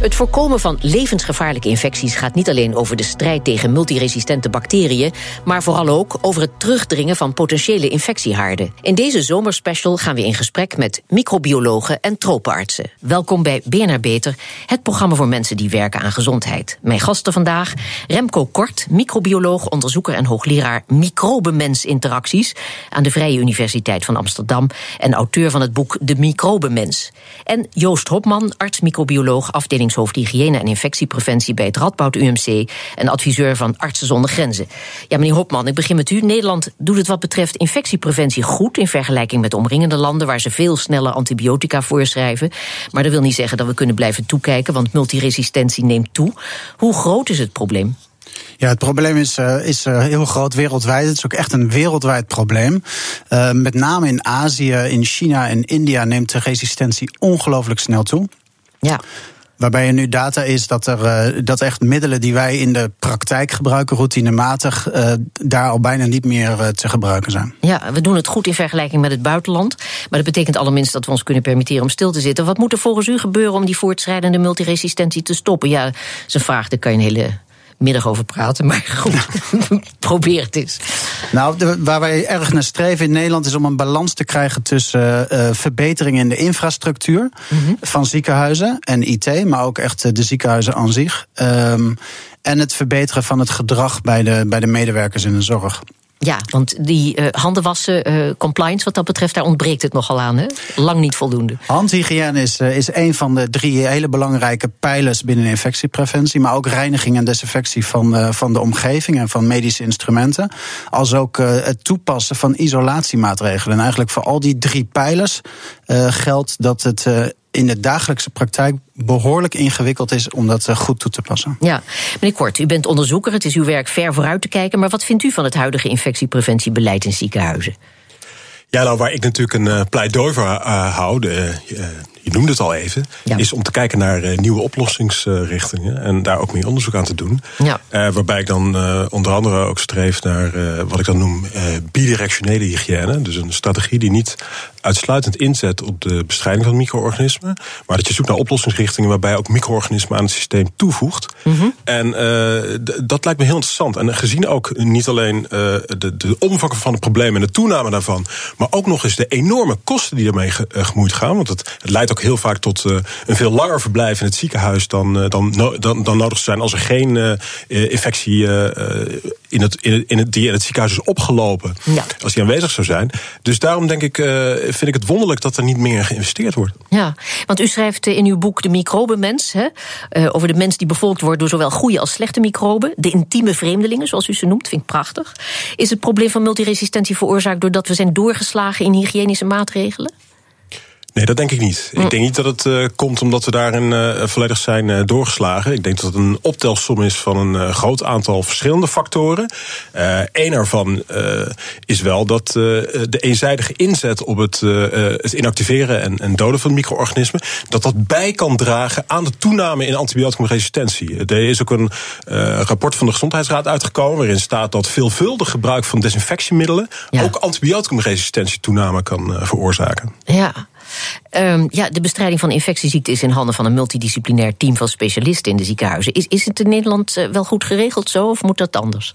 Het voorkomen van levensgevaarlijke infecties gaat niet alleen over de strijd tegen multiresistente bacteriën, maar vooral ook over het terugdringen van potentiële infectiehaarden. In deze zomerspecial gaan we in gesprek met microbiologen en tropenartsen. Welkom bij BNR Beter, het programma voor mensen die werken aan gezondheid. Mijn gasten vandaag: Remco Kort, microbioloog, onderzoeker en hoogleraar microbemensinteracties aan de Vrije Universiteit van Amsterdam en auteur van het boek De Microbenmens. En Joost Hopman, arts microbioloog, afdelingshoofd hygiëne en infectiepreventie bij het Radboud UMC en adviseur van Artsen zonder Grenzen. Ja, meneer Hopman, ik begin met u. Nederland doet het wat betreft infectiepreventie goed in vergelijking met omringende landen waar ze veel sneller antibiotica voorschrijven. Maar dat wil niet zeggen dat we kunnen blijven toekijken, want multiresistentie neemt toe. Hoe groot is het probleem? Ja, het probleem is, uh, is uh, heel groot wereldwijd. Het is ook echt een wereldwijd probleem. Uh, met name in Azië, in China en India neemt de resistentie ongelooflijk snel toe. Ja. Waarbij er nu data is dat er uh, dat echt middelen die wij in de praktijk gebruiken, routinematig, uh, daar al bijna niet meer uh, te gebruiken zijn. Ja, we doen het goed in vergelijking met het buitenland. Maar dat betekent allerminst dat we ons kunnen permitteren om stil te zitten. Wat moet er volgens u gebeuren om die voortschrijdende multiresistentie te stoppen? Ja, dat is een vraag, daar kan je een hele middag over praten. Maar goed, probeer het eens. Nou, de, waar wij erg naar streven in Nederland is om een balans te krijgen tussen uh, verbeteringen in de infrastructuur mm -hmm. van ziekenhuizen en IT, maar ook echt de ziekenhuizen aan zich. Um, en het verbeteren van het gedrag bij de, bij de medewerkers in de zorg. Ja, want die uh, handen wassen, uh, compliance wat dat betreft, daar ontbreekt het nogal aan. Hè? Lang niet voldoende. Handhygiëne is, uh, is een van de drie hele belangrijke pijlers binnen infectiepreventie. Maar ook reiniging en desinfectie van, van de omgeving en van medische instrumenten. Als ook het toepassen van isolatiemaatregelen. En eigenlijk voor al die drie pijlers geldt dat het in de dagelijkse praktijk behoorlijk ingewikkeld is om dat goed toe te passen. Ja, meneer Kort, u bent onderzoeker, het is uw werk ver vooruit te kijken. Maar wat vindt u van het huidige infectiepreventiebeleid in ziekenhuizen? Ja, nou, waar ik natuurlijk een uh, pleidooi voor uh, hou, de, uh, je noemde het al even, ja. is om te kijken naar uh, nieuwe oplossingsrichtingen en daar ook meer onderzoek aan te doen. Ja. Uh, waarbij ik dan uh, onder andere ook streef naar wat ik dan noem bidirectionele hygiëne. Dus een strategie die niet uitsluitend inzet op de bestrijding van micro-organismen, maar dat je zoekt naar oplossingsrichtingen waarbij ook micro-organismen aan het systeem toevoegt. Mm -hmm. En dat lijkt me heel interessant. En gezien ook niet alleen de, de omvang van het probleem en de toename daarvan, maar ook nog eens de enorme kosten die ermee gemoeid gaan. Want het, het leidt ook heel vaak tot een veel langer verblijf in het ziekenhuis dan, dan, no dan, dan nodig zijn als er geen infectie in het, in het, in het, die in het ziekenhuis is opgelopen. Ja. Als die aanwezig zou zijn. Dus daarom denk ik, vind ik het wonderlijk dat er niet meer geïnvesteerd wordt. Ja, want u schrijft in uw boek De Microbenmens, hè, over de mens die bevolkt wordt door zowel goede als slechte microben. De intieme vreemdelingen, zoals u ze noemt, vind ik prachtig. Is het probleem van multiresistentie veroorzaakt doordat we zijn doorgeslagen in hygiënische maatregelen? Nee, dat denk ik niet. Ik denk niet dat het uh, komt omdat we daarin uh, volledig zijn uh, doorgeslagen. Ik denk dat het een optelsom is van een groot aantal verschillende factoren. Eén ervan is wel dat de eenzijdige inzet op het, het inactiveren en, en, doden van micro-organismen... dat dat bij kan dragen aan de toename in antibioticumresistentie. Er is ook een rapport van de Gezondheidsraad uitgekomen... waarin staat dat veelvuldig gebruik van desinfectiemiddelen... Ja. ook antibioticumresistentie toename kan veroorzaken. Ja. Um, ja, de bestrijding van infectieziekten is in handen van een multidisciplinair team van specialisten in de ziekenhuizen. Is, is het in Nederland wel goed geregeld zo of moet dat anders?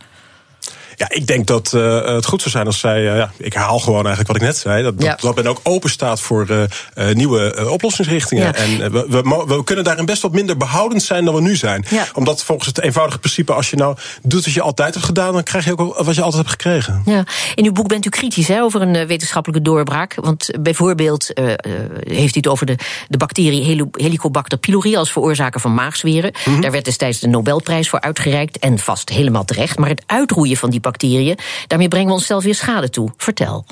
Ja, ik denk dat uh, het goed zou zijn als zij. Uh, ja, ik herhaal gewoon eigenlijk wat ik net zei. Dat, ja. dat men ook open staat voor uh, nieuwe oplossingsrichtingen. Ja. En we, we, we, kunnen daarin best wat minder behoudend zijn dan we nu zijn. Ja. Omdat volgens het eenvoudige principe, als je nou doet wat je altijd hebt gedaan, dan krijg je ook wat je altijd hebt gekregen. Ja. In uw boek bent u kritisch hè, over een wetenschappelijke doorbraak. Want bijvoorbeeld heeft u het over de, de bacterie Helicobacter pylori als veroorzaker van maagzweren. Mhm. -hmm. Daar werd destijds de Nobelprijs voor uitgereikt. En vast helemaal terecht. Maar het uitroeien van die bacteriën. Daarmee brengen we onszelf weer schade toe. Vertel.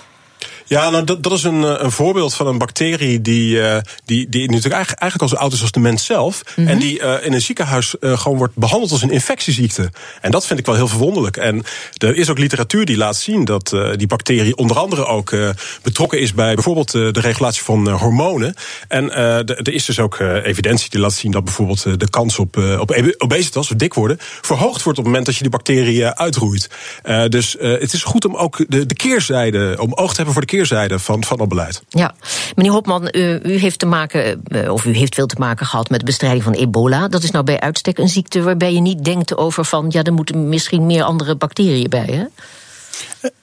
Ja, nou, dat, dat is een, eh, een voorbeeld van een bacterie die, uh, die, die natuurlijk eigenlijk, eigenlijk al zo oud is als de mens zelf. Mm -hmm. En die uh, in een ziekenhuis gewoon wordt behandeld als een infectieziekte. En dat vind ik wel heel verwonderlijk. En er is ook literatuur die laat zien dat die bacterie onder andere ook betrokken is bij bijvoorbeeld de regulatie van hormonen. En er is dus ook evidentie die laat zien dat bijvoorbeeld de kans op, op obesitas, of dik worden, verhoogd wordt op het moment dat je die bacterie uitroeit. dus het is goed om ook de, de keerzijde, om oog te hebben voor de keerzijde van, van dat beleid. Ja, meneer Hopman, u, u heeft te maken, of u heeft veel te maken gehad met de bestrijding van ebola. Dat is nou bij uitstek een ziekte waarbij je niet denkt over van ja, er moeten misschien meer andere bacteriën bij, hè?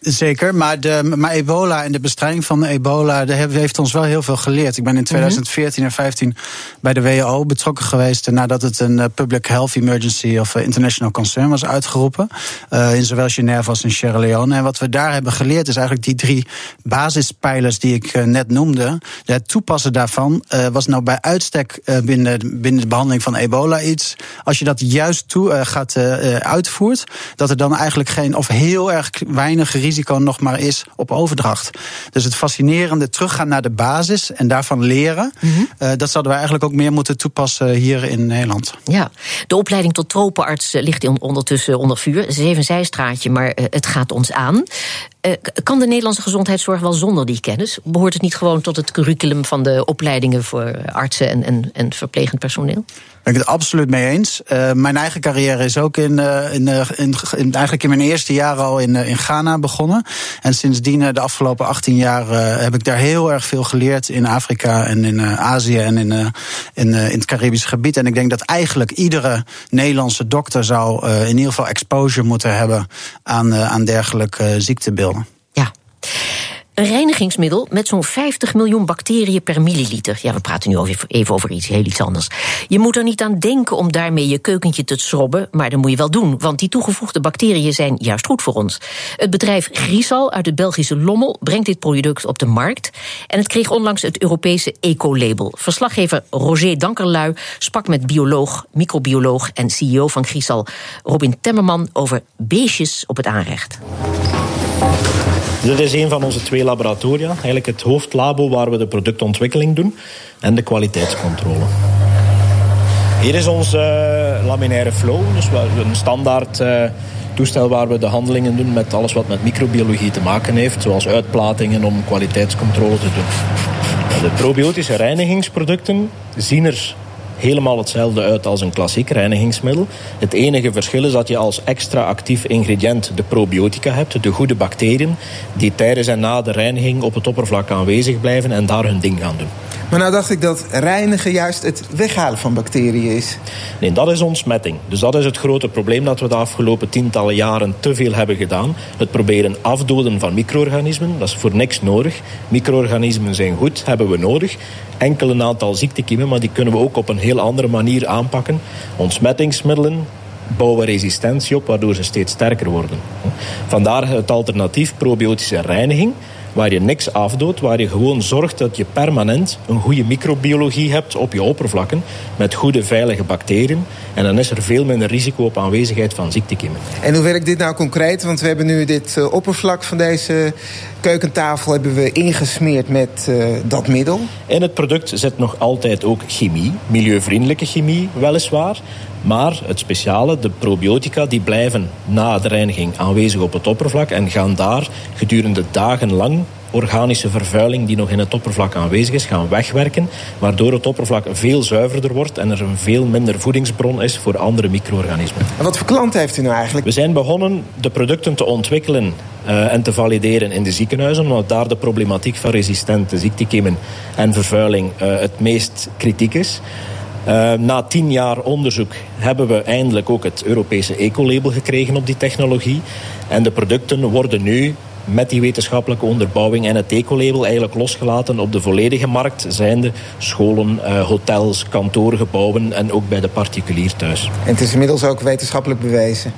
Zeker, maar, de, maar ebola en de bestrijding van ebola heeft ons wel heel veel geleerd. Ik ben in 2014 en 15 bij de WHO betrokken geweest nadat het een public health emergency of international concern was uitgeroepen. Uh, in zowel Genève als in Sierra Leone. En wat we daar hebben geleerd is eigenlijk die drie basispijlers die ik net noemde. Het toepassen daarvan uh, was nou bij uitstek uh, binnen, binnen de behandeling van ebola iets. Als je dat juist toe gaat uitvoert, dat er dan eigenlijk geen of heel erg weinig risico nog maar is op overdracht. Dus het fascinerende teruggaan naar de basis en daarvan leren, mm -hmm. uh, dat zouden we eigenlijk ook meer moeten toepassen hier in Nederland. Ja, de opleiding tot tropenarts ligt ondertussen onder vuur. Het is even een zijstraatje, maar het gaat ons aan. Uh, kan de Nederlandse gezondheidszorg wel zonder die kennis? Behoort het niet gewoon tot het curriculum van de opleidingen voor artsen en, en, en verplegend personeel? Ben ik het absoluut mee eens. Uh, mijn eigen carrière is ook in, uh, in, uh, in, in, eigenlijk in mijn eerste jaar al in, in Ghana begonnen. En sindsdien, de afgelopen 18 jaar, heb ik daar heel erg veel geleerd in Afrika en in Azië en in, in, in het Caribisch gebied. En ik denk dat eigenlijk iedere Nederlandse dokter zou in ieder geval exposure moeten hebben aan, aan dergelijke ziektebeelden. Ja. Een reinigingsmiddel met zo'n 50 miljoen bacteriën per milliliter. Ja, we praten nu even over iets heel iets anders. Je moet er niet aan denken om daarmee je keukentje te schrobben, maar dat moet je wel doen, want die toegevoegde bacteriën zijn juist goed voor ons. Het bedrijf Grisal uit het Belgische Lommel brengt dit product op de markt en het kreeg onlangs het Europese eco-label. Verslaggever Roger Dankerlui sprak met bioloog, microbioloog en CEO van Grisal Robin Temmerman over beestjes op het aanrecht. Dit is een van onze twee laboratoria. Eigenlijk het hoofdlabo waar we de productontwikkeling doen en de kwaliteitscontrole. Hier is onze uh, laminaire flow, dus een standaard uh, toestel waar we de handelingen doen met alles wat met microbiologie te maken heeft, zoals uitplatingen om kwaliteitscontrole te doen. De probiotische reinigingsproducten zien er helemaal hetzelfde uit als een klassiek reinigingsmiddel. Het enige verschil is dat je als extra actief ingrediënt de probiotica hebt, de goede bacteriën, die tijdens en na de reiniging op het oppervlak aanwezig blijven en daar hun ding gaan doen. Maar nou dacht ik dat reinigen juist het weghalen van bacteriën is. Nee, dat is ontsmetting. Dus dat is het grote probleem dat we de afgelopen tientallen jaren te veel hebben gedaan. Het proberen afdoden van micro-organismen, dat is voor niks nodig. Micro-organismen zijn goed, hebben we nodig. Enkel een aantal ziektekiemen, maar die kunnen we ook op een heel andere manier aanpakken. Ontsmettingsmiddelen, bouwen resistentie op, waardoor ze steeds sterker worden. Vandaar het alternatief probiotische reiniging waar je niks afdoodt, waar je gewoon zorgt dat je permanent een goede microbiologie hebt op je oppervlakken met goede veilige bacteriën. En dan is er veel minder risico op aanwezigheid van ziektekiemen. En hoe werkt dit nou concreet? Want we hebben nu dit uh, oppervlak van deze keukentafel hebben we ingesmeerd met uh, dat middel. In het product zit nog altijd ook chemie, milieuvriendelijke chemie weliswaar. Maar het speciale, de probiotica, die blijven na de reiniging aanwezig op het oppervlak en gaan daar gedurende dagen lang organische vervuiling die nog in het oppervlak aanwezig is, gaan wegwerken, waardoor het oppervlak veel zuiverder wordt en er een veel minder voedingsbron is voor andere micro-organismen. En wat voor klanten heeft u nou eigenlijk? We zijn begonnen de producten te ontwikkelen uh, en te valideren in de ziekenhuizen, omdat daar de problematiek van resistente ziektekiemen en vervuiling uh, het meest kritiek is. Uh, na tien jaar onderzoek hebben we eindelijk ook het Europese ecolabel gekregen op die technologie. En de producten worden nu met die wetenschappelijke onderbouwing en het ecolabel eigenlijk losgelaten op de volledige markt, zijnde scholen, uh, hotels, kantoorgebouwen en ook bij de particulier thuis. En het is inmiddels ook wetenschappelijk bewezen?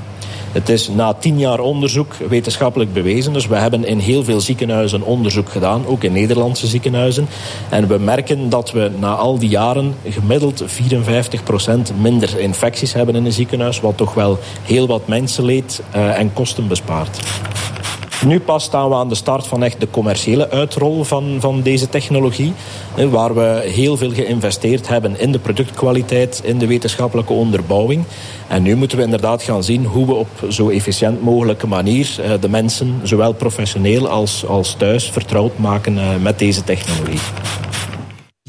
Het is na tien jaar onderzoek wetenschappelijk bewezen. Dus we hebben in heel veel ziekenhuizen onderzoek gedaan, ook in Nederlandse ziekenhuizen. En we merken dat we na al die jaren gemiddeld 54% minder infecties hebben in een ziekenhuis, wat toch wel heel wat mensenleed uh, en kosten bespaart. Nu pas staan we aan de start van echt de commerciële uitrol van, van deze technologie. Waar we heel veel geïnvesteerd hebben in de productkwaliteit, in de wetenschappelijke onderbouwing. En nu moeten we inderdaad gaan zien hoe we op zo efficiënt mogelijke manier eh, de mensen, zowel professioneel als, als thuis, vertrouwd maken eh, met deze technologie.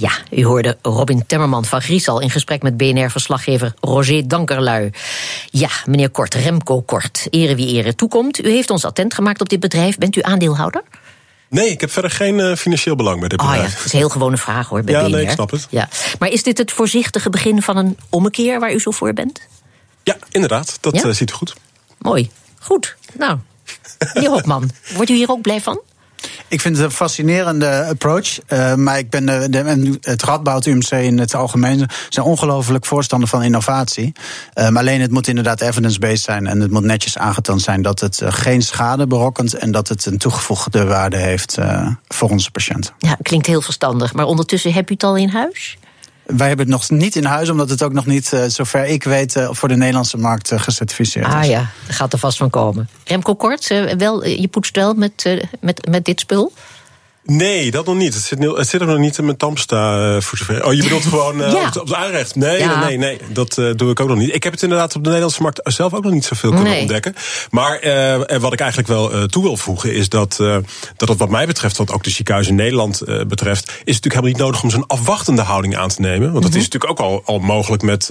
Ja, u hoorde Robin Temmerman van Griesal in gesprek met BNR-verslaggever Roger Dankerlui. Ja, meneer Kort, Remco Kort, ere wie ere toekomt. U heeft ons attent gemaakt op dit bedrijf. Bent u aandeelhouder? Nee, ik heb verder geen uh, financieel belang bij dit bedrijf. Oh ja, dat is een heel gewone vraag hoor. Bij ja, BNR. nee, ik snap het. Ja. Maar is dit het voorzichtige begin van een ommekeer waar u zo voor bent? Ja, inderdaad. Dat Ja? uh, ziet u goed. Mooi. Goed. Nou, meneer Hopman, wordt u hier ook blij van? Ik vind het een fascinerende approach. Uh, maar ik ben de, de, het Radboud UMC in het algemeen zijn ongelooflijk voorstander van innovatie. Um, alleen het moet inderdaad evidence-based zijn en het moet netjes aangetoond zijn dat het geen schade berokkent en dat het een toegevoegde waarde heeft voor onze patiënten. Ja, klinkt heel verstandig. Maar ondertussen heb u het al in huis? Wij hebben het nog niet in huis, omdat het ook nog niet, uh, zover ik weet, uh, voor de Nederlandse markt uh, gecertificeerd is. Ah ja, daar gaat er vast van komen. Remco Kort, wel, je poetst wel met, met, met dit spul? Nee, dat nog niet. Het zit, het zit er nog niet in mijn tandpasta uh, voor zover. Oh, je bedoelt gewoon uh, ja. op, op de aanrecht? Nee, ja. nee, nee, dat uh, doe ik ook nog niet. Ik heb het inderdaad op de Nederlandse markt zelf ook nog niet zoveel kunnen nee. ontdekken. Maar wat ik eigenlijk wel toe wil voegen is dat, dat het wat mij betreft, wat ook de ziekenhuizen in Nederland betreft, is het natuurlijk helemaal niet nodig om zo'n afwachtende houding aan te nemen. Want mm -hmm. dat is natuurlijk ook al, al mogelijk met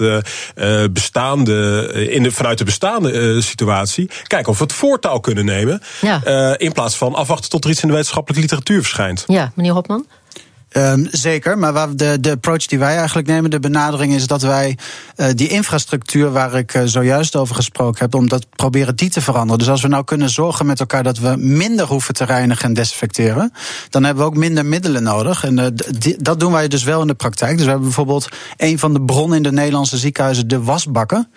bestaande, in de, vanuit de bestaande situatie. Kijken of we het voortouw kunnen nemen. Ja. in plaats van afwachten tot er iets in de wetenschappelijke literatuur verschijnt. Ja, meneer Hopman? Um, zeker, maar de, de approach die wij eigenlijk nemen, de benadering is dat wij uh, die infrastructuur waar ik uh, zojuist over gesproken heb, om dat proberen die te veranderen. Dus als we nou kunnen zorgen met elkaar dat we minder hoeven te reinigen en desinfecteren, dan hebben we ook minder middelen nodig. En die, dat doen wij dus wel in de praktijk. Dus we hebben bijvoorbeeld een van de bronnen in de Nederlandse ziekenhuizen, de wasbakken.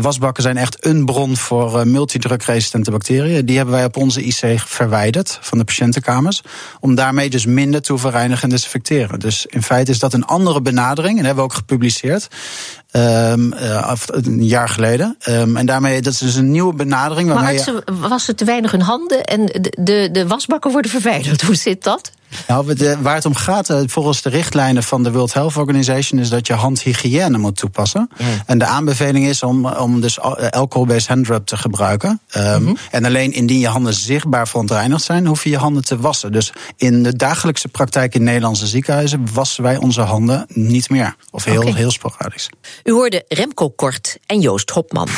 wasbakken zijn echt een bron voor multidrukresistente bacteriën. Die hebben wij op onze IC verwijderd van de patiëntenkamers, om daarmee dus minder te hoeven reinigen desinfecteren. Dus in feite is dat een andere benadering. En dat hebben we ook gepubliceerd. Um, uh, een jaar geleden. Um, en daarmee, dat is dus een nieuwe benadering. Maar je... wassen te weinig hun handen en de, de, de wasbakken worden verwijderd. Hoe zit dat? Nou, waar het om gaat, volgens de richtlijnen van de World Health Organization, is dat je handhygiëne moet toepassen. Ja. En de aanbeveling is om, om dus alcohol-based handrub te gebruiken. Um, mm -hmm. En alleen indien je handen zichtbaar verontreinigd zijn, hoef je je handen te wassen. Dus in de dagelijkse praktijk in Nederlandse ziekenhuizen wassen wij onze handen niet meer. Of heel, okay. heel sporadisch. U hoorde Remco Kort en Joost Hopman.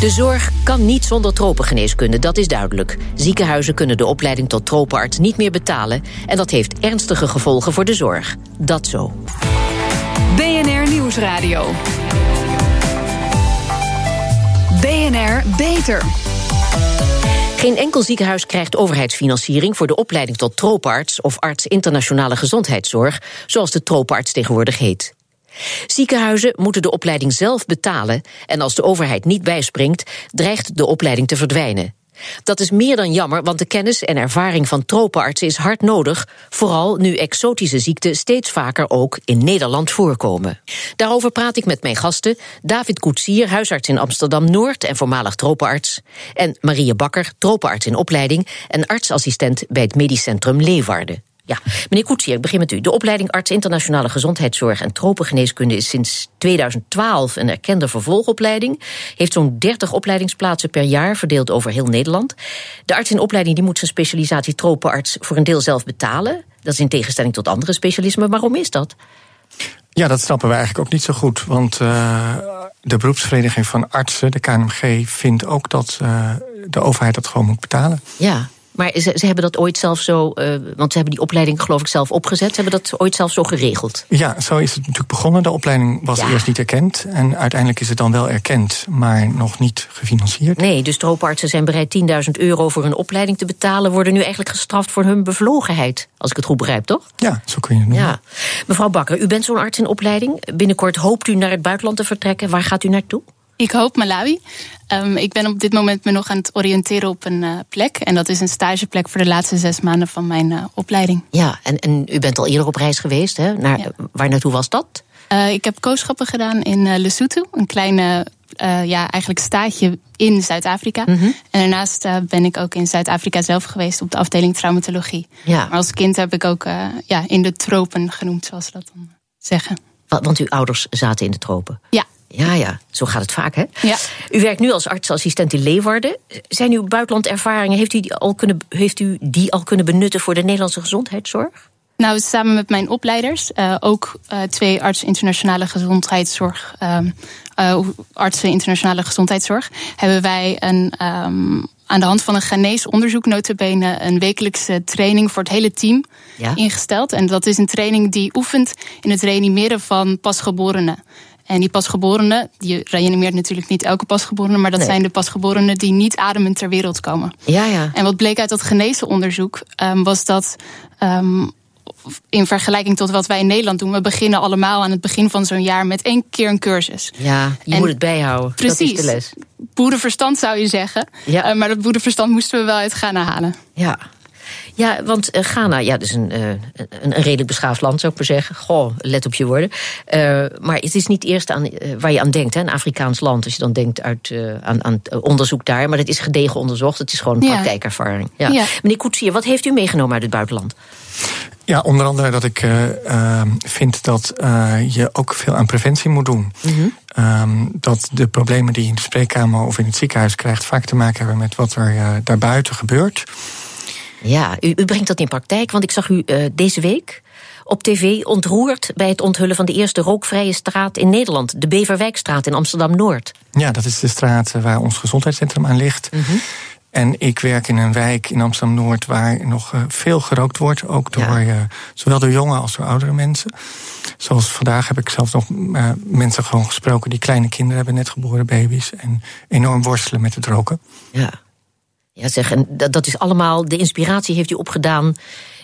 De zorg kan niet zonder tropengeneeskunde, dat is duidelijk. Ziekenhuizen kunnen de opleiding tot tropenarts niet meer betalen... en dat heeft ernstige gevolgen voor de zorg. Dat zo. BNR Nieuwsradio. BNR Beter. Geen enkel ziekenhuis krijgt overheidsfinanciering voor de opleiding tot tropenarts of arts internationale gezondheidszorg, zoals de tropenarts tegenwoordig heet. Ziekenhuizen moeten de opleiding zelf betalen en als de overheid niet bijspringt, dreigt de opleiding te verdwijnen. Dat is meer dan jammer, want de kennis en ervaring van tropenartsen is hard nodig, vooral nu exotische ziekten steeds vaker ook in Nederland voorkomen. Daarover praat ik met mijn gasten David Koetsier, huisarts in Amsterdam-Noord en voormalig tropenarts, en Marie Bakker, tropenarts in opleiding en artsassistent bij het Medisch Centrum Leeuwarden. Ja, meneer Koetsier, ik begin met u. De opleiding arts internationale gezondheidszorg en tropengeneeskunde is sinds 2012 een erkende vervolgopleiding. Heeft zo'n 30 opleidingsplaatsen per jaar, verdeeld over heel Nederland. De arts in opleiding die moet zijn specialisatie tropenarts voor een deel zelf betalen. Dat is in tegenstelling tot andere specialismen. Waarom is dat? Ja, dat snappen we eigenlijk ook niet zo goed. Want uh, de beroepsvereniging van artsen, de KNMG, vindt ook dat uh, de overheid dat gewoon moet betalen. Ja, maar ze, ze, hebben dat ooit zelf zo, uh, want ze hebben die opleiding geloof ik zelf opgezet. Ze hebben dat ooit zelf zo geregeld. Ja, zo is het natuurlijk begonnen. De opleiding was ja. eerst niet erkend. En uiteindelijk is het dan wel erkend, maar nog niet gefinancierd. Nee, dus troopartsen zijn bereid 10.000 euro voor een opleiding te betalen. Worden nu eigenlijk gestraft voor hun bevlogenheid. Als ik het goed begrijp, toch? Ja, zo kun je het noemen. Ja. Mevrouw Bakker, u bent zo'n arts in opleiding. Binnenkort hoopt u naar het buitenland te vertrekken. Waar gaat u naartoe? Ik hoop Malawi. Um, ik ben op dit moment me nog aan het oriënteren op een uh, plek. En dat is een stageplek voor de laatste zes maanden van mijn uh, opleiding. Ja, en, en u bent al eerder op reis geweest. Hè? Naar, ja. Waar naartoe was dat? Uh, ik heb kooschappen gedaan in Lesotho, een kleine uh, ja, eigenlijk staatje in Zuid-Afrika. Mm -hmm. En daarnaast uh, ben ik ook in Zuid-Afrika zelf geweest op de afdeling traumatologie. Ja. Maar als kind heb ik ook uh, ja, in de tropen genoemd, zoals ze dat dan zeggen. Want uw ouders zaten in de tropen? Ja. Ja, ja, zo gaat het vaak, hè? Ja. U werkt nu als artsassistent in Leeuwarden. Zijn uw buitenlandervaringen, heeft u, die al kunnen, heeft u die al kunnen benutten voor de Nederlandse gezondheidszorg? Nou, samen met mijn opleiders, uh, ook uh, twee artsen internationale gezondheidszorg, uh, artsen internationale gezondheidszorg, hebben wij een, um, aan de hand van een Ghanese onderzoek, notabene, een wekelijkse training voor het hele team ja. ingesteld. En dat is een training die oefent in het reanimeren van pasgeborenen. En die pasgeborenen, die reanimeert natuurlijk niet elke pasgeborene, maar dat nee. zijn de pasgeborenen die niet ademend ter wereld komen. Ja, ja. En wat bleek uit dat Ghanese onderzoek, um, was dat. Um, in vergelijking tot wat wij in Nederland doen. We beginnen allemaal aan het begin van zo'n jaar met één keer een cursus. Ja, je en moet het bijhouden. Precies. Dat is de les. Boerenverstand zou je zeggen. Ja. Uh, maar dat boerenverstand moesten we wel uit Ghana halen. Ja. Ja, want uh, Ghana, ja, dat is een, uh, een, een, redelijk beschaafd land, zou ik maar zeggen. Goh, let op je woorden. Uh, maar het is niet het eerste aan, waar je aan denkt, hè, een Afrikaans land. Als je dan denkt uit, aan, aan onderzoek daar. Maar dat is gedegen onderzocht. Het is gewoon een ja. praktijkervaring. Ja. ja. Meneer Koetsier, wat heeft u meegenomen uit het buitenland? Ja, onder andere dat ik uh, uh, vind dat uh, je ook veel aan preventie moet doen. Mm -hmm. um, dat de problemen die je in de spreekkamer of in het ziekenhuis krijgt, vaak te maken hebben met wat er daarbuiten gebeurt. Ja, u, u, brengt dat in praktijk, want ik zag u deze week op tv ontroerd bij het onthullen van de eerste rookvrije straat in Nederland, de Beverwijkstraat in Amsterdam Noord. Ja, dat is de straat waar ons gezondheidscentrum aan ligt. Mm -hmm. En ik werk in een wijk in Amsterdam-Noord waar nog uh, veel gerookt wordt. Ook door, ja. zowel door jonge als door oudere mensen. Zoals vandaag heb ik zelfs nog mensen gewoon gesproken die kleine kinderen hebben, net geboren baby's. En enorm worstelen met het roken. Ja, ja zeg, en dat, dat is allemaal, de inspiratie heeft u opgedaan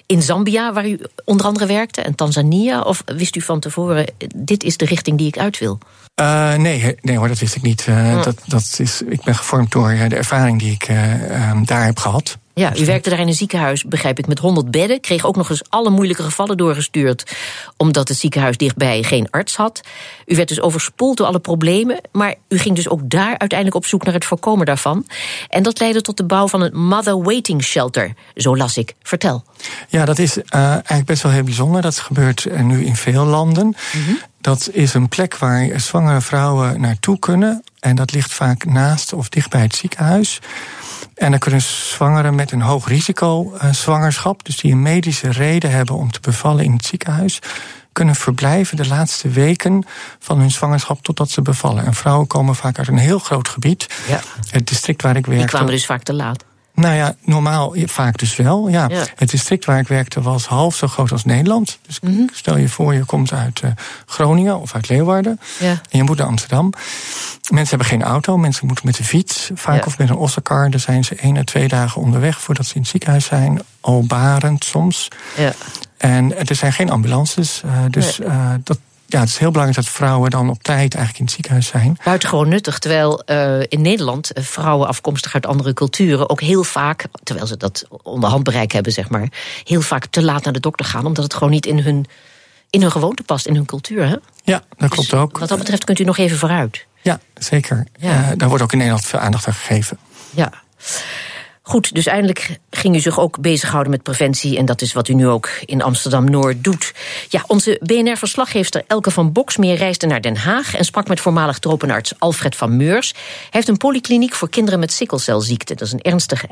in Zambia, waar u onder andere werkte, en Tanzania? Of wist u van tevoren, dit is de richting die ik uit wil? Uh, nee, nee hoor, dat wist ik niet. Uh, oh. dat, dat is, ik ben gevormd door de ervaring die ik uh, um, daar heb gehad. Ja, u werkte daar in een ziekenhuis, begrijp ik, met 100 bedden. Kreeg ook nog eens alle moeilijke gevallen doorgestuurd. Omdat het ziekenhuis dichtbij geen arts had. U werd dus overspoeld door alle problemen. Maar u ging dus ook daar uiteindelijk op zoek naar het voorkomen daarvan. En dat leidde tot de bouw van een Mother Waiting Shelter. Zo las ik. Vertel. Ja, dat is uh, eigenlijk best wel heel bijzonder. Dat gebeurt nu in veel landen. Mm -hmm. Dat is een plek waar zwangere vrouwen naartoe kunnen. En dat ligt vaak naast of dicht bij het ziekenhuis. En dan kunnen zwangeren met een hoog risico uh, zwangerschap, dus die een medische reden hebben om te bevallen in het ziekenhuis, kunnen verblijven de laatste weken van hun zwangerschap totdat ze bevallen. En vrouwen komen vaak uit een heel groot gebied. Ja. Het district waar ik werk. Die kwamen dus vaak te laat. Nou ja, normaal vaak dus wel. Ja. ja. Het district waar ik werkte was half zo groot als Nederland. Dus mm -hmm. stel je voor, je komt uit uh, Groningen of uit Leeuwarden. Ja. En je moet naar Amsterdam. Mensen hebben geen auto, mensen moeten met de fiets. Vaak ja. of met een ossenkar. Dan zijn ze één à twee dagen onderweg voordat ze in het ziekenhuis zijn. Al barend soms. Ja. En er zijn geen ambulances. Uh, dus nee. uh, dat, ja, het is heel belangrijk dat vrouwen dan op tijd eigenlijk in het ziekenhuis zijn. Buitengewoon nuttig, terwijl uh, in Nederland vrouwen afkomstig uit andere culturen ook heel vaak, terwijl ze dat onder handbereik hebben, zeg maar, heel vaak te laat naar de dokter gaan, omdat het gewoon niet in hun, in hun gewoonte past, in hun cultuur. Hè? Ja, dat klopt dus ook. Wat dat betreft kunt u nog even vooruit. Ja, zeker. Ja. Uh, daar wordt ook in Nederland veel aandacht aan gegeven. Ja. Goed, dus eindelijk ging u zich ook bezighouden met preventie. En dat is wat u nu ook in Amsterdam-Noord doet. Ja, onze BNR-verslaggeefster Elke van Boksmeer reisde naar Den Haag... en sprak met voormalig tropenarts Alfred van Meurs. Hij heeft een polykliniek voor kinderen met sikkelcelziekte. Dat is een ernstige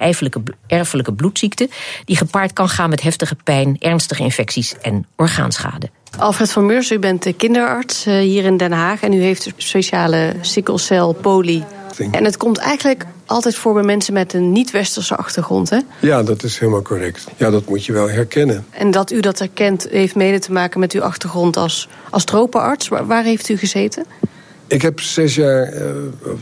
erfelijke bloedziekte... die gepaard kan gaan met heftige pijn, ernstige infecties en orgaanschade. Alfred van Meurs, u bent kinderarts hier in Den Haag... en u heeft een speciale sikkelcel poly... En het komt eigenlijk altijd voor bij mensen met een niet-westerse achtergrond, hè? Ja, dat is helemaal correct. Ja, dat moet je wel herkennen. En dat u dat herkent heeft mede te maken met uw achtergrond als, als tropenarts. Waar, waar heeft u gezeten? Ik heb zes jaar, uh,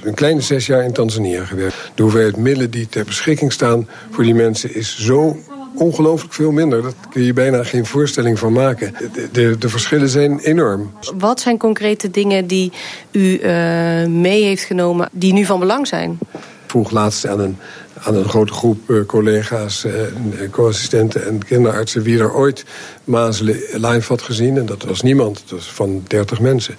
een kleine zes jaar in Tanzania gewerkt. De hoeveelheid middelen die ter beschikking staan voor die mensen is zo ongelooflijk veel minder. Daar kun je bijna geen voorstelling van maken. De, de, de, verschillen zijn enorm. Wat zijn concrete dingen die u uh, mee heeft genomen die nu van belang zijn? Vroeg laatst aan een, aan een grote groep uh, collega's, uh, co-assistenten en kinderartsen... wie er ooit mazelen live had gezien. En dat was niemand, dat was van 30 mensen.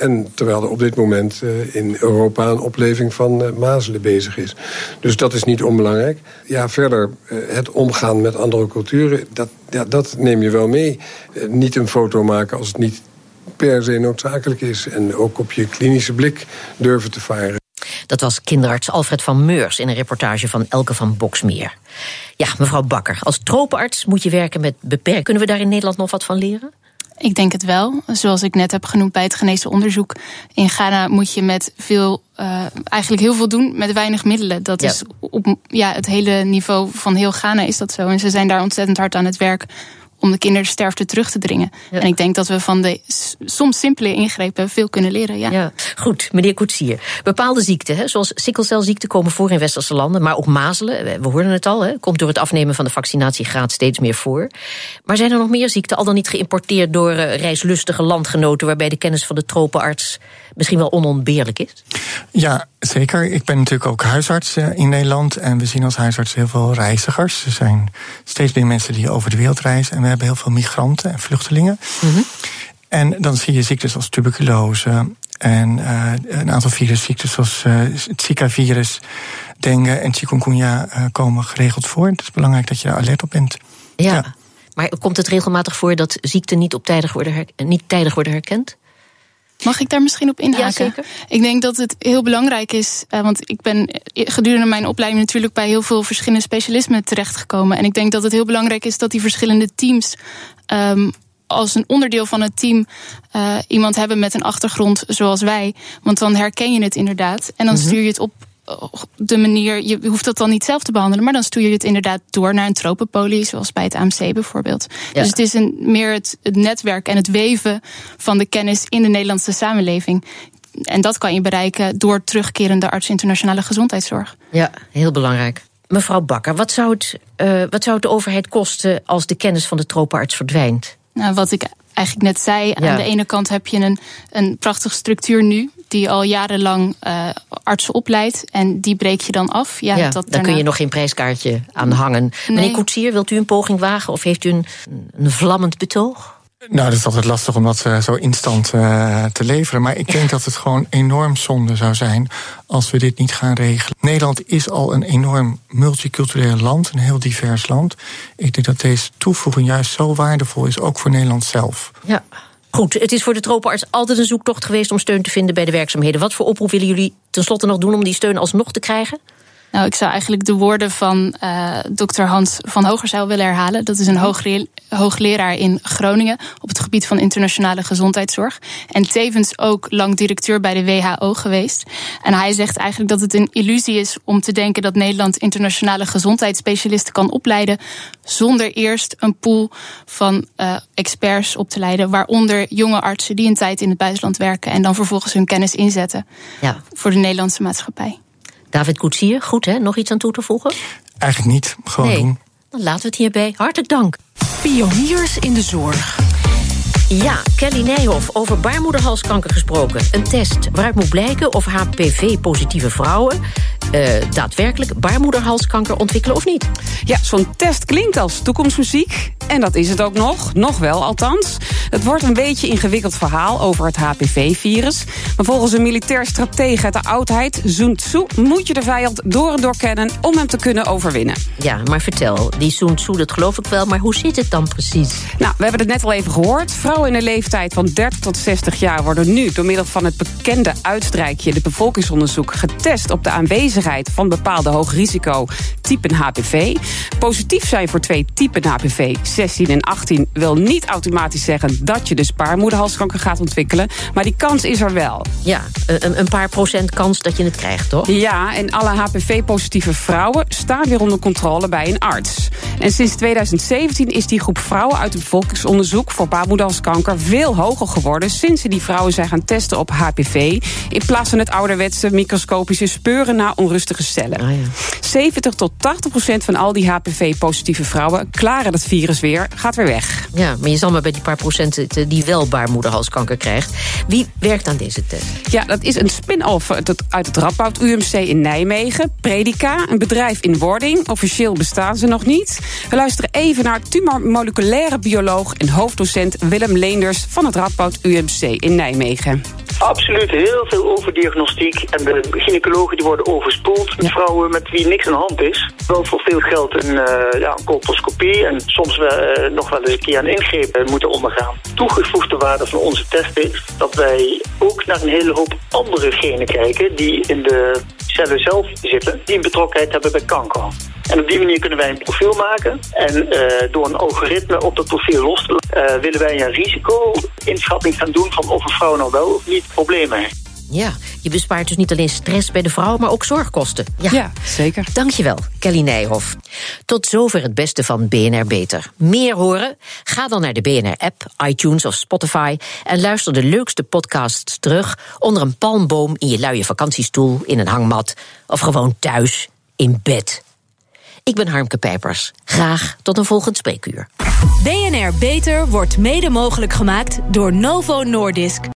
En terwijl er op dit moment in Europa een opleving van mazelen bezig is. Dus dat is niet onbelangrijk. Ja, verder het omgaan met andere culturen, dat, ja, dat neem je wel mee. niet een foto maken als het niet per se noodzakelijk is. En ook op je klinische blik durven te varen. Dat was kinderarts Alfred van Meurs in een reportage van Elke van Boksmeer. Ja, mevrouw Bakker, als tropenarts moet je werken met beperkt. Kunnen we daar in Nederland nog wat van leren? Ik denk het wel. Zoals ik net heb genoemd bij het geneesonderzoek onderzoek. In Ghana moet je met veel, uh, eigenlijk heel veel doen met weinig middelen. Dat is op ja, het hele niveau van heel Ghana is dat zo. En ze zijn daar ontzettend hard aan het werk om de kindersterfte terug te dringen. En ik denk dat we van de soms simpele ingrepen veel kunnen leren. Ja. ja. Goed, meneer Koetsier. Bepaalde ziekten, hè, zoals sikkelcelziekte, komen voor in westerse landen. Maar ook mazelen, we hoorden het al, hè, komt door het afnemen van de vaccinatiegraad steeds meer voor. Maar zijn er nog meer ziekten, al dan niet geïmporteerd door uh, reislustige landgenoten, waarbij de kennis van de tropenarts misschien wel onontbeerlijk is? Ja, zeker. Ik ben natuurlijk ook huisarts eh, in Nederland. En we zien als huisarts heel veel reizigers. Er zijn steeds meer mensen die over de wereld reizen. En we hebben heel veel migranten en vluchtelingen. Mm En dan zie je ziektes als tuberculose. En uh, een aantal virusziektes zoals uh, het Zika-virus, dengue en chikungunya uh, komen geregeld voor. Het is belangrijk dat je daar alert op bent. Ja, ja. maar komt het regelmatig voor dat ziekten niet, op tijdig worden niet tijdig worden herkend? Mag ik daar misschien op inhaken? Ja, zeker. Ik denk dat het heel belangrijk is, uh, want ik ben gedurende mijn opleiding natuurlijk bij heel veel verschillende specialismen terechtgekomen. En ik denk dat het heel belangrijk is dat die verschillende teams um, als een onderdeel van het team uh, iemand hebben met een achtergrond zoals wij. Want dan herken je het inderdaad. En dan mm -hmm. stuur je het op de manier, je hoeft dat dan niet zelf te behandelen, maar dan stuur je het inderdaad door naar een tropenpolie, zoals bij het AMC bijvoorbeeld. Ja. Dus het is een, meer het, het netwerk en het weven van de kennis in de Nederlandse samenleving. En dat kan je bereiken door terugkerende arts internationale gezondheidszorg. Ja, heel belangrijk. Mevrouw Bakker, wat zou, het, uh, wat zou het de overheid kosten als de kennis van de tropenarts verdwijnt? Nou, wat ik eigenlijk net zei, ja. aan de ene kant heb je een, een prachtige structuur nu die al jarenlang uh, artsen opleidt. En die breek je dan af. Ja, ja dat daar kun je nog geen prijskaartje aan hangen. Nee. Meneer Koetsier, wilt u een poging wagen of heeft u een, een vlammend betoog? Nou, dat is altijd lastig om dat uh, zo instant uh, te leveren. Maar ik denk dat het gewoon enorm zonde zou zijn als we dit niet gaan regelen. Nederland is al een enorm multicultureel land, een heel divers land. Ik denk dat deze toevoeging juist zo waardevol is, ook voor Nederland zelf. Ja. Goed, het is voor de tropenarts altijd een zoektocht geweest om steun te vinden bij de werkzaamheden. Wat voor oproep willen jullie tenslotte nog doen om die steun alsnog te krijgen? Nou, ik zou eigenlijk de woorden van uh, dokter Hans van Hogerzeil willen herhalen. Dat is een hoogleraar in Groningen op het gebied van internationale gezondheidszorg. En tevens ook lang directeur bij de WHO geweest. En hij zegt eigenlijk dat het een illusie is om te denken dat Nederland internationale gezondheidsspecialisten kan opleiden. zonder eerst een pool van uh, experts op te leiden. Waaronder jonge artsen die een tijd in het buitenland werken. en dan vervolgens hun kennis inzetten ja. voor de Nederlandse maatschappij. David Koetsier, goed hè? Nog iets aan toe te voegen? Eigenlijk niet, gewoon nee. doen. Dan laten we het hierbij. Hartelijk dank. Pioniers in de zorg. Ja, Kelly Nijhoff over baarmoederhalskanker gesproken. Een test waaruit moet blijken of HPV-positieve vrouwen... Uh, daadwerkelijk baarmoederhalskanker ontwikkelen of niet. Ja, zo'n test klinkt als toekomstmuziek. En dat is het ook nog. Nog wel, althans. Het wordt een beetje ingewikkeld verhaal over het HPV-virus. Maar volgens een militair stratege uit de oudheid, Sun Tzu... moet je de vijand door en door kennen om hem te kunnen overwinnen. Ja, maar vertel, die Sun Tzu, dat geloof ik wel... maar hoe zit het dan precies? Nou, we hebben het net al even gehoord. Vrouwen in de leeftijd van 30 tot 60 jaar worden nu... door middel van het bekende uitstrijkje, de bevolkingsonderzoek... getest op de aanwezigheid van bepaalde hoogrisico typen HPV. Positief zijn voor twee typen HPV, 16 en 18... wil niet automatisch zeggen dat je dus baarmoederhalskanker gaat ontwikkelen. Maar die kans is er wel. Ja, een, een paar procent kans dat je het krijgt, toch? Ja, en alle HPV-positieve vrouwen staan weer onder controle bij een arts. En sinds 2017 is die groep vrouwen uit het bevolkingsonderzoek... voor baarmoederhalskanker veel hoger geworden... sinds ze die vrouwen zijn gaan testen op HPV... in plaats van het ouderwetse microscopische speuren naar onrustige cellen. Ah, ja. 70 tot 80 procent van al die HPV-positieve vrouwen klaren dat virus weer, gaat weer weg. Ja, maar je zal maar bij die paar procent zitten die wel baarmoederhalskanker krijgt. Wie werkt aan deze test? Ja, dat is een spin-off uit het Radboud UMC in Nijmegen. Predica, een bedrijf in wording. Officieel bestaan ze nog niet. We luisteren even naar tumormoleculaire bioloog en hoofddocent Willem Leenders van het Radboud UMC in Nijmegen. Absoluut, heel veel overdiagnostiek. En de gynaecologen die worden met vrouwen met wie niks aan de hand is. Wel voor veel geld een, uh, ja, en soms wel, uh, nog wel eens een keer een ingreep moeten ondergaan. Toegevoegde waarde van onze test is dat wij ook naar een hele hoop andere genen kijken die in de cellen zelf zitten, die een betrokkenheid hebben bij kanker. En op die manier kunnen wij een profiel maken. En uh, door een algoritme op dat profiel los te uh, willen wij een risico-inschatting gaan doen van of een vrouw nou wel of niet problemen heeft. Ja, je bespaart dus niet alleen stress bij de vrouw, maar ook zorgkosten. Ja, ja zeker. Dankjewel, Kelly Nijhoff. Tot zover het beste van BNR Beter. Meer horen? Ga dan naar de BNR-app, iTunes of Spotify... en luister de leukste podcasts terug... onder een palmboom in je luie vakantiestoel, in een hangmat... of gewoon thuis, in bed. Ik ben Harmke Pijpers. Graag tot een volgend spreekuur. BNR Beter wordt mede mogelijk gemaakt door Novo Nordisk.